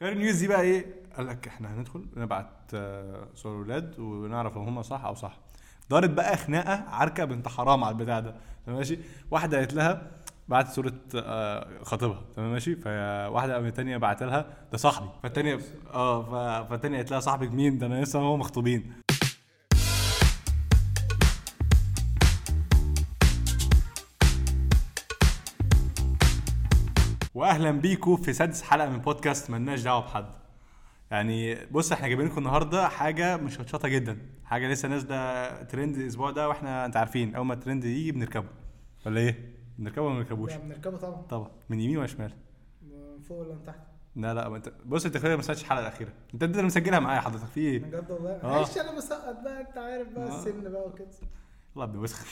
كان نيوز دي بقى إيه؟ قال لك إحنا هندخل نبعت آه، صور ولاد ونعرف هم صح أو صح. دارت بقى خناقة عركة بنت حرام على البتاع ده. تمام ماشي؟ واحدة قالت لها بعت صورة آه، خطيبها. تمام ماشي؟ فواحده قامت تانية بعت لها ده صاحبي. فالتانية آه ف- فالتانية قالت لها صاحبك مين؟ ده أنا لسه هو مخطوبين. واهلا بيكم في سادس حلقة من بودكاست ملناش دعوة بحد. يعني بص إحنا جايبين لكم النهارده حاجة مشطشطه جدا. حاجة لسه نازلة ترند الأسبوع ده وإحنا انت عارفين أول ما الترند يجي بنركبه. ولا إيه؟ بنركبه ولا ما بنركبوش؟ لا بنركبه طبعا. طبعا. من يمين ولا شمال؟ من فوق ولا من تحت. لا لا ما انت بص انت كده ما سمعتش الحلقة الأخيرة. انت انت اللي مسجلها معايا حضرتك. في إيه؟ بجد والله؟ آه. معلش أنا مسقط بقى أنت عارف بقى آه. السن بقى وكده. الله ابن وسخ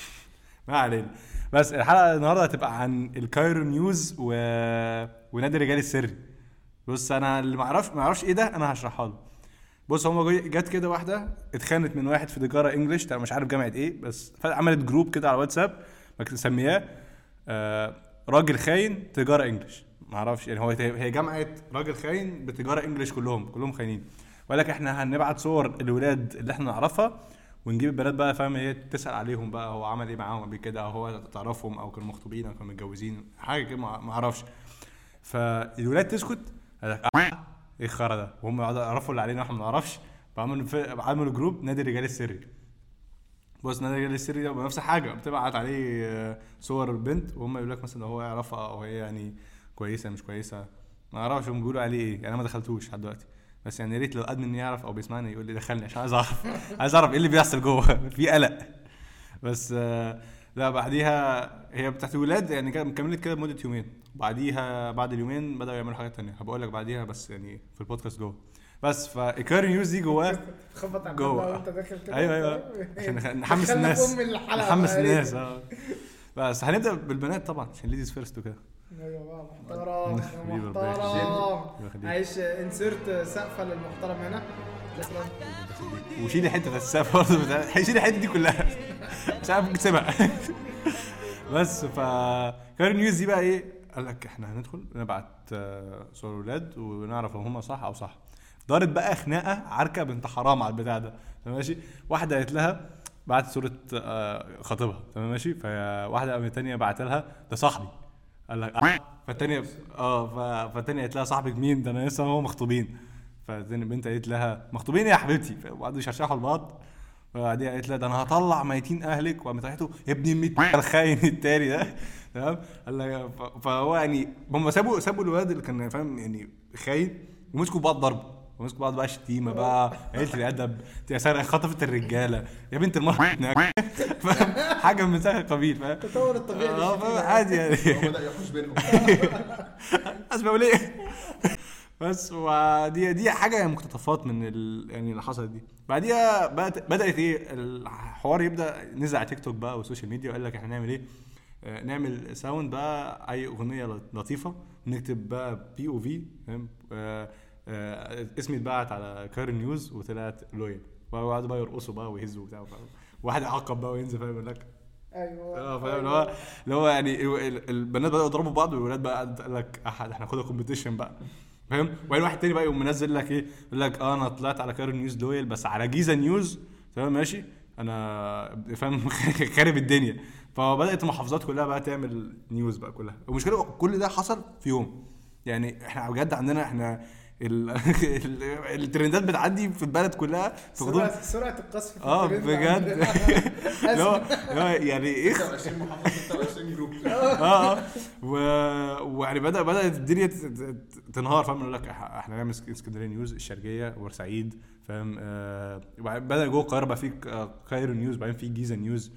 ما علينا. بس الحلقة النهارده هتبقى عن ال Cairo News و... ونادي الرجال السري. بص أنا اللي ما أعرفش ما أعرفش إيه ده أنا هشرحها له. بص هما جت كده واحدة اتخانت من واحد في تجاره English مش عارف جامعة إيه بس عملت group كده على واتساب مسمياه آه راجل خاين تجاره English ما أعرفش يعني هو هي جامعة راجل خاين بتجاره English كلهم كلهم خاينين. وقال لك إحنا هنبعت صور الولاد اللي إحنا نعرفها ونجيب البنات بقى فاهم؟ هي تسأل عليهم بقى هو عمل إيه معاهم قبل كده؟ أو هو تعرفهم أو كانوا مخطوبين أو كانوا متجوزين؟ حاجة كده ما أعرفش. فالولاد تسكت قال لك آه، إيه الخرا ده؟ وهم يعرفوا اللي علينا وإحنا ما نعرفش. فعملوا عملوا جروب نادي الرجال السري. بص نادي الرجال السري ده بنفس الحاجة بتبعت عليه آه، صور البنت وهم يقول لك مثلا هو يعرفها أو هي يعني كويسة مش كويسة. ما أعرفش هم بيقولوا عليه إيه. يعني أنا ما دخلتوش لحد دلوقتي. بس يعني يا ريت لو admin يعرف أو بيسمعني يقول لي دخلني عشان عايز أعرف. عايز أعرف إيه اللي بيحصل جوه. في قلق. بس آه، لا بعديها هي بتاعت الولاد يعني كملت كده لمدة يومين. بعديها بعد اليومين بدأوا يعملوا حاجات تانية. هبقول لك بعديها بس يعني في البودكاست جوه. بس في Cairo News دي جواه تخبط على جوه. وانت داخل كده. أيوه أيوه. عشان نحمس الناس. نحمس. الناس. آه. بس هنبدأ بالبنات طبعا عشان ladies first وكده. أيوه بقى محترم محترم. عايش انسرت سقفة للمحترم هنا. تسلم وشيلي حتة السقف برضه. شيلي الحتة دي كلها. مش عارف ممكن تسيبها. بس ف كاري نيوز دي بقى إيه؟ قال لك إحنا هندخل نبعت آه، صور ولاد ونعرف لو هم صح أو صح. دارت بقى خناقة عركة بنت حرام على البتاع ده. تمام ماشي؟ واحدة قالت لها بعت صورة آه، خطيبها. تمام ماشي؟ فواحده قامت تانية بعت لها ده صاحبي. قال لك آه. فالتانية آه فالتانية قالت لها صاحبك مين؟ ده أنا لسه هو مخطوبين. فالتانية البنت قالت لها مخطوبين يا حبيبتي. وقعدوا يشرشحوا لبعض وبعديها قالت لها ده أنا هطلع ميتين أهلك. وقامت قالت له يا ابني الميت الخاين التاني ده. تمام؟ قال لها ف- فهو يعني هم سابوا سابوا الواد اللي كان فاهم يعني خاين ومسكوا بعض ضرب ومسكوا بعض بقى شتيمة بقى. قله الادب يا سارة خطفت الرجالة. يا بنت فاهم؟ حاجة من ذاك القبيل فاهم؟ التطور الطبيعي آه. فاهم؟ عادي يعني. هو بدأ يحوش بينهم. أسمع ليه بس ودي دي حاجة يعني مقتطفات من ال... يعني اللي حصلت دي. بعديها بدأت بدأت إيه الحوار يبدأ نزل على تيك توك بقى وال social media وقال لك إحنا نعمل إيه؟ آه، نعمل sound بقى أي أغنية لطيفة نكتب بقى POV فاهم؟ آه، اسمي اتبعت على Cairo News وطلعت loyal وقعدوا بقى يرقصوا بقى ويهزوا وبتاع؟ واحد يعقب بقى وينزل فاهم؟ يقول لك أيوه. آه فاهم؟ اللي هو اللي هو يعني ال- البنات بدأوا يضربوا بعض والولاد بقى قال لك أحد إحنا هناخدها competition بقى. فاهم؟ وبعدين واحد تاني بقى يقوم منزل لك إيه؟ يقول لك آه أنا طلعت على Cairo News loyal بس على جيزة news. تمام؟ ماشي؟ أنا فاهم؟ خارب الدنيا. فبدأت المحافظات كلها بقى تعمل news بقى كلها. المشكلة كل ده حصل في يوم. يعني إحنا بجد عندنا إحنا الترندات بتعدي في البلد كلها في غضون. سرعة سرعه القصف في آه بجد؟ هو يعني إيه؟ 26 محافظه 26 group. آه آه. و... ويعني بدا بدأت الدنيا تنهار فاهم؟ يقول لك إحنا نعمل اسك- اسكندريه news الشرقية بورسعيد فاهم؟ آه وبعدين بدأ جوه القاهرة بقى في آه، Cairo News بعدين في جيزة news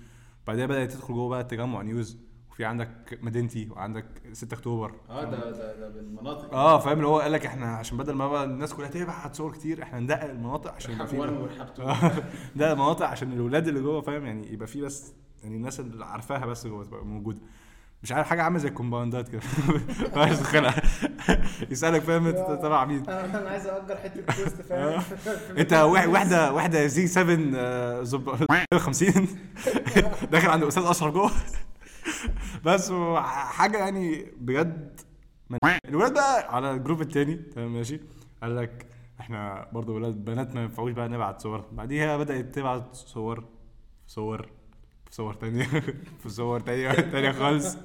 بعدين بدأت تدخل جوه بقى التجمع news. وفي عندك مدينتي وعندك 6 أكتوبر. آه ده ده ده بالمناطق. آه فاهم اللي هو قال لك إحنا عشان بدل ما بقى الناس كلها تبعت صور كتير إحنا ندقق المناطق عشان يبقى رحاب 1 في ورحاب 2 ده مناطق عشان الاولاد اللي جوه فاهم يعني يبقى في بس يعني الناس اللي عارفاها بس جوه تبقى موجودة. مش عارف حاجة عاملة زي الكومباوندات كده. عايز تدخلها يسألك فاهم أنت تبع مين. أنا عايز اجر حتة بوست فاهم. أنت واحد- واحدة واحدة زي 7 آه، زب 50 داخل عند أستاذ أشرف جوه. بس حاجة يعني بجد الولاد بقى على ال group التاني تمام ماشي؟ قال لك إحنا برضه ولاد بنات ما ينفعوش بقى نبعت صور. بعديها بدأت تبعت صور صور في صور تانية في صور تانية تانية خالص.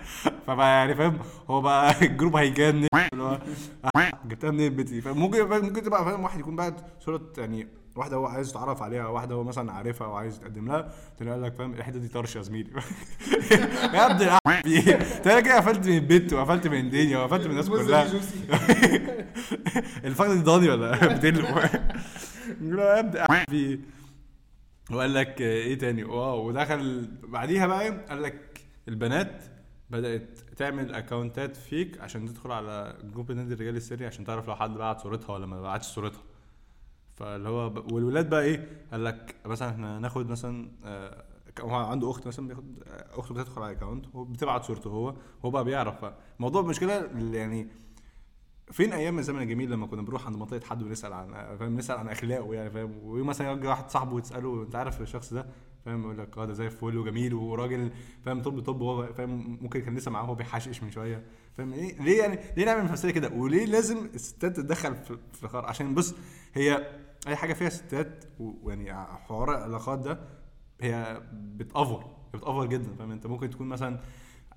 فبقى يعني فاهم هو بقى ال group هيجنن. اللي هو جبتها منين بنتي؟ فممكن ممكن تبقى فاهم واحد يكون بعت صورة يعني واحدة هو عايز يتعرف عليها واحدة هو مثلا عارفها وعايز يتقدم لها تلاقي لك فاهم؟ الحتة دي طرش يا زميلي. يا الع- في؟ تلاقي كده قفلت من البيت وقفلت من الدنيا وقفلت من الناس كلها. الفخذ دي ضاني ولا بتقلب لا ابدا في؟ وقال لك إيه تاني؟ واو. ودخل بعديها بقى إيه؟ قال لك البنات بدأت تعمل اكونتات فيك عشان تدخل على جروب النادي الرجالي السري عشان تعرف لو حد بعت صورتها ولا ما بعتش صورتها. فاللي هو ب... والولاد بقى إيه؟ قال لك مثلا إحنا ناخد مثلا آه، هو عنده أخت مثلا بياخد آه، أخته بتدخل على الاكونت هو بتبعت صورته هو هو بقى بيعرف. فالموضوع المشكلة اللي يعني فين أيام الزمن الجميل لما كنا بنروح عند منطقة حد ونسال عن فاهم نسأل عن أخلاقه يعني فاهم؟ ومثلا يجي واحد صاحبه وتساله أنت عارف الشخص ده؟ فاهم؟ يقول لك آه ده زي الفل وجميل وراجل فاهم؟ طب طب وهو فاهم؟ ممكن كان لسه معاه وهو بيحشش من شوية. فاهم؟ إيه ليه يعني ليه نعمل مسألة كده؟ وليه لازم الستات تتدخل في القرار عشان بص هي أي حاجة فيها ستات ويعني حوار العلاقات ده هي بتأفور هي بتأفور جدا فاهم؟ أنت ممكن تكون مثلا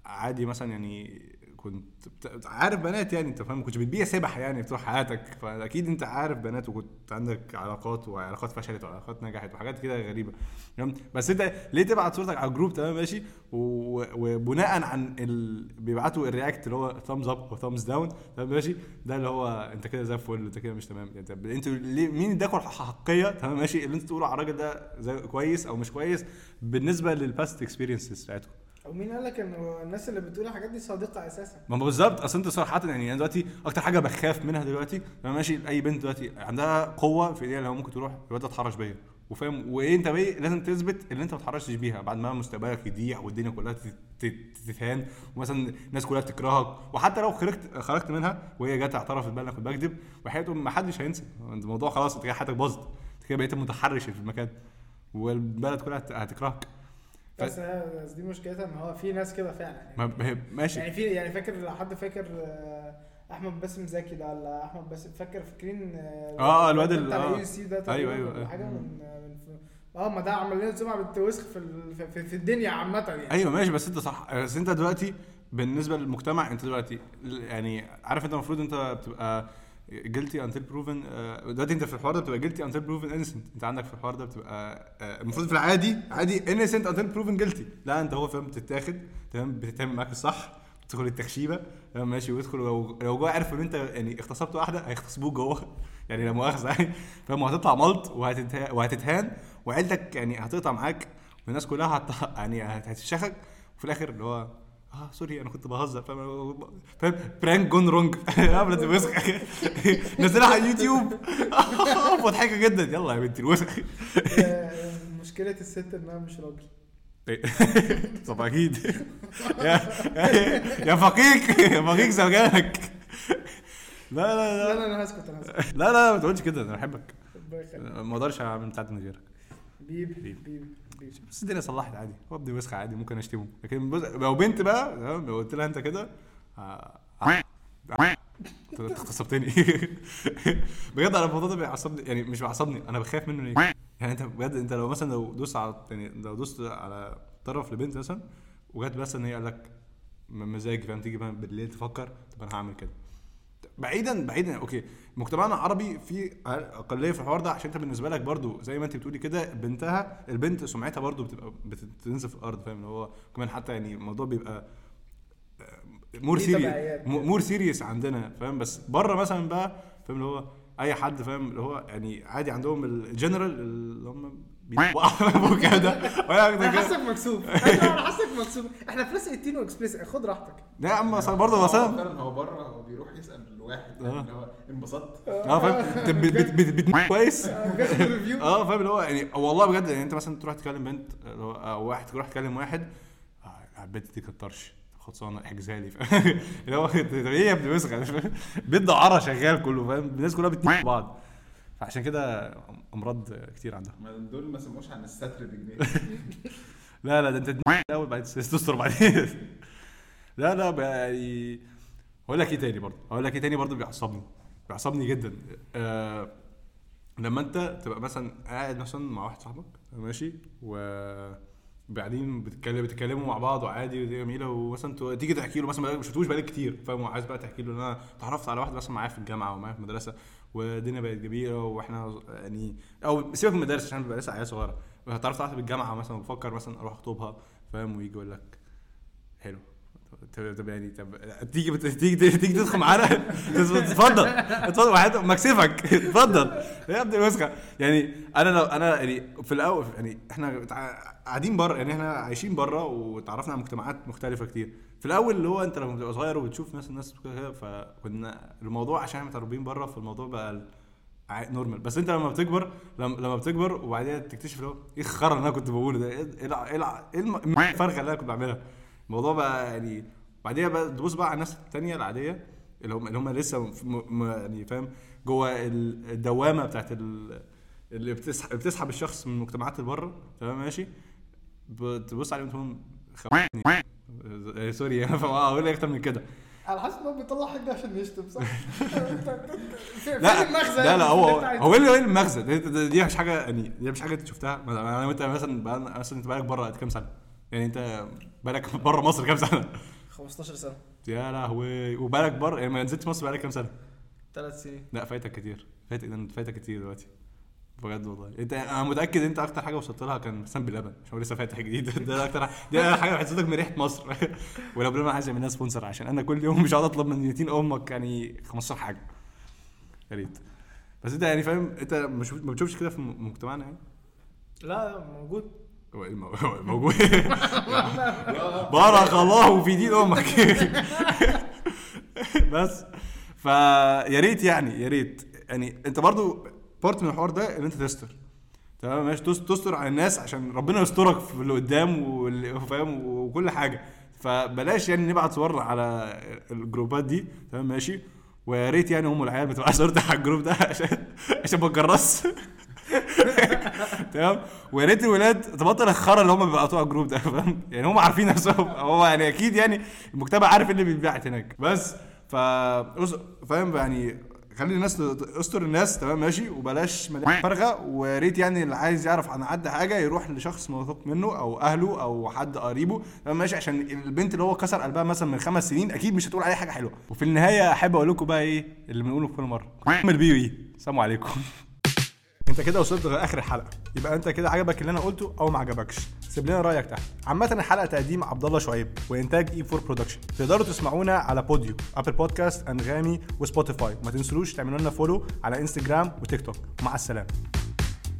عادي مثلا يعني كنت بت... عارف بنات يعني انت فاهم؟ ما كنتش بتبيع سبح يعني بتروح حياتك. فأكيد انت عارف بنات وكنت عندك علاقات وعلاقات فشلت وعلاقات نجحت وحاجات كده غريبة. تمام؟ بس انت ليه تبعت صورتك على ال group؟ تمام ماشي. و... وبناء عن ال... بيبعتوا ال react اللي هو thumbs up و thumbs down تمام ماشي. ده اللي هو انت كده زي الفل انت كده مش تمام. يعني أنتوا ليه مين اداكوا الأحقية تمام ماشي. اللي أنتوا تقولوا على الراجل ده زي كويس أو مش كويس بالنسبة لل past experiences بتاعتكم. ومين قال لك انه الناس اللي بتقول الحاجات دي صادقة أساسا؟ ما هو بالظبط أصل أنت صراحة يعني أنا دلوقتي أكتر حاجة بخاف منها دلوقتي لما ماشي أي بنت دلوقتي عندها قوة في إيديها اللي هو ممكن تروح الواد اتحرش بيا وفاهم؟ وإيه أنت لازم تثبت اللي أنت ما اتحرشتش بيها بعد ما مستقبلك يضيع والدنيا كلها تت- تت- تتهان ومثلا الناس كلها تكرهك وحتى لو خرجت خرجت منها وهي جت اعترفت بقى أنا كنت بكذب وحياته ما حدش هينسى. الموضوع خلاص أنت كده حياتك باظت أنت كده بقيت متحرش في المكان والبلد كلها هت- هتكرهك. بس بس دي مشكلتها إن هو في ناس كده فعلا يعني. ما- ما- ماشي. يعني في يعني فاكر لو حد فاكر آه، أحمد باسم زكي ده ولا أحمد باسم فاكر فاكرين آه، الواد ال- بتاع آه. ال AUC ده أيوة، ولا أيوة. حاجة من آه ما ده عمل لنا سمعة بنت وسخة في, ال- في, في, في الدنيا عامة يعني. أيوه ماشي بس أنت صح. بس أنت دلوقتي بالنسبة للمجتمع أنت دلوقتي يعني عارف أنت المفروض أنت بتبقى guilty until proven دلوقتي انت في الحوار ده بتبقى guilty until proven innocent انت عندك في الحوار ده بتبقى آه، المفروض في العادي عادي innocent until proven guilty لا انت هو فاهم بتتاخد تمام؟ بتتعمل معاك الصح تدخل التخشيبه تمام؟ ماشي؟ ويدخل لو لو جوه عرف ان انت يعني اغتصبت واحدة هيغتصبوك جوه. يعني لا مؤاخذة يعني فاهم؟ وهتطلع ملط وهتته- وهتتهان وعيلتك يعني هتقطع معاك والناس كلها هت... يعني هت- هتفشخك وفي الآخر اللي هو آه سوري أنا كنت بهزر فاهم؟ فاهم؟ برانك جون رونج قبل الوسخ. نزلها على اليوتيوب. مضحكة جدا. يلا يا بنتي الوسخ. آه، مشكلة الست إنها مش راجل. طب أكيد. يا يا فقيق يا فقيق زوجانك. لا لا لا. لا أنا هسكت أنا هسكت. لا لا ما تقولش كده أنا بحبك. ما أقدرش أعمل بتاعتي من غيرك. بيبي بيبي. بيبي بيبي بس الدنيا صلحت عادي. هو ابني وسخ عادي ممكن أشتمه. لكن لو بنت بقى تمام؟ لو قلت لها أنت كده آه، آه، انت اغتصبتني بجد أنا الموضوع ده بيعصبني يعني مش بيعصبني أنا بخاف منه ليه؟ يعني أنت بجد أنت لو مثلا لو دوست على يعني لو دوست على طرف لبنت مثلا وجت إن هي قال لك مزاجي فاهم؟ تيجي بالليل تفكر طب أنا هعمل كده. بعيدا بعيدا. okay. مجتمعنا العربي في أقلية في الحوار ده عشان أنت بالنسبة لك برضو زي ما أنت بتقولي كده بنتها البنت سمعتها برضو بتبقى بتنزل في الأرض فاهم؟ اللي هو كمان حتى يعني الموضوع بيبقى more serious. more serious عندنا فاهم؟ بس بره مثلا بقى فاهم؟ اللي هو أي حد فاهم؟ اللي هو يعني عادي عندهم الجنرال اللي هم كده ولا أنا حاسك مكسوف. أنا حاسك مكسوف. إحنا في ناس 18 واكسبريس خد راحتك. لا يا عم أصل برضه هو مثلا هو بره هو بيروح يسأل الواحد آه. اللي هو انبسطت. آه فاهم؟ أنت بت- بت- كويس. آه فاهم؟ اللي هو يعني والله بجد يعني أنت مثلا تروح تكلم بنت أو واحد تروح تكلم واحد آه البنت دي كانت طرش خلصانة احجزها لي فاهم؟ اللي هو إيه يا ابن وسخ بيت دعاره شغال كله فاهم؟ الناس كلها بتنيك بعض. فعشان كده امراض كتير عندها. ما دول ما سموش عن الستر بجنيه. لا لا ده انت الأول بعدين تستر بعدين. لا لا بقى يعني هقول لك إيه تاني برضه. هقول لك إيه تاني برضه بيعصبني. بيعصبني جدا. آه لما أنت تبقى مثلا قاعد مثلا مع واحد صاحبك ماشي و بعدين بتتكلم بتتكلموا مع بعض وعادي ودي جميلة ومثلا تيجي تحكي له مثلا ما شفتوش بقالك كتير فاهم؟ وعايز بقى تحكي له إن أنا اتعرفت على واحد مثلا معايا في الجامعة ومعايا في المدرسة والدنيا بقت جميلة وإحنا يعني أو سيبك من المدارس عشان بيبقى لسه عيال صغيرة. اتعرفت على واحدة في الجامعة مثلا بفكر مثلا أروح أخطبها فاهم؟ ويجي يقول لك حلو. طب طب يعني طب تيجي تيجي تيجي تدخل معانا؟ اتفضل اتفضل واحد مكسفك. اتفضل. يا ابني وسخه يعني أنا لو أنا يعني في الأول يعني إحنا قاعدين بره يعني إحنا عايشين بره وتعرفنا على مجتمعات مختلفة كتير. في الأول اللي هو أنت لما بتبقى صغير وبتشوف ناس الناس كده فكنا الموضوع عشان إحنا متربيين بره فالموضوع بقى normal بس أنت لما بتكبر لما, بتكبر وبعدين تكتشف اللي هو إيه الخرا اللي أنا كنت بقوله ده؟ إيه الع- إيه الم- الفرخة اللي أنا كنت بعملها؟ الموضوع بقى يعني بعديها بقى تبص بقى على الناس التانية العادية اللي هم اللي هم لسه م... م... يعني فاهم جوه ال- الدوامة بتاعت ال... اللي بتسحب بتسحب الشخص من المجتمعات اللي بره تمام ماشي؟ بتبص عليهم تقول لهم آه، sorry أنا أقول إيه أكتر من كده. على حسب ما بيطلع حاجة عشان يشتم صح؟ لا المغزى لا لا في هو؟ هو إيه اللي- إيه المغزى؟ دي, مش حاجة يعني دي مش حاجة أنت شفتها؟ أنا وانت مثلا مثلا أنت بقالك بره قد كام سنة؟ يعني انت بقالك بره مصر كام سنة؟ 15 سنة. يا لهوي. وبقالك بره يعني ما نزلتش مصر بقالك كام سنة؟ ثلاث سنين. لا فايتك كتير. فايتك فايتك كتير دلوقتي. بجد والله. انت أنا متأكد انت أكتر حاجة وصلت لها كان مثلا بلبن عشان هو لسه فاتح جديد. ده أكتر دي أكتر حاجة بحسسك من ريحه مصر. ولو بلبن عايز يعمل لنا sponsor عشان أنا كل يوم مش هقعد أطلب من يتين أمك يعني 15 حاجة. يا ريت. بس أنت يعني فاهم أنت مش ما بتشوفش كده في مجتمعنا يعني؟ لا موجود. المو- هو موجود. بارك الله في دين أمك. بس فيا ريت يعني يا ريت. يعني أنت برضو part من الحوار ده إن أنت تستر. تمام؟ ماشي. تس- تستر على الناس عشان ربنا يسترك في اللي قدام فاهم؟ وكل حاجة. فبلاش يعني نبعت صورنا على الجروبات دي. تمام؟ ماشي. ويا ريت يعني ام العيال بتبقى صورتي على ال group ده عشان عشان ما تمام؟ ويا ريت الولاد تبطل الخرا اللي هم على ال group ده فاهم؟ يعني هم عارفين نفسهم. هو يعني أكيد يعني المجتمع عارف إيه اللي بيتبعت هناك. بس ف فاهم؟ يعني خلي الناس استر الناس تمام؟ ماشي؟ وبلاش مليان فرغة. ويا ريت يعني اللي عايز يعرف عن حد حاجة يروح لشخص موثوق منه أو أهله أو حد قريبه تمام؟ ماشي؟ عشان البنت اللي هو كسر قلبها مثلا من خمس سنين أكيد مش هتقول عليه حاجة حلوة. وفي النهاية أحب أقول لكم بقى إيه اللي بنقوله في كل مرة. اعمل بيه. إيه السلام عليكم. انت كده وصلت لآخر الحلقة. يبقى انت كده عجبك اللي أنا قلته أو ما عجبكش. سيب لنا رأيك تحت. عامة الحلقة تقديم عبد الله شعيب وإنتاج A 4 production تقدروا تسمعونا على Podeo Apple Podcasts Anghami و Spotify وما تنسوش تعملوا لنا follow على Instagram و TikTok مع السلامة.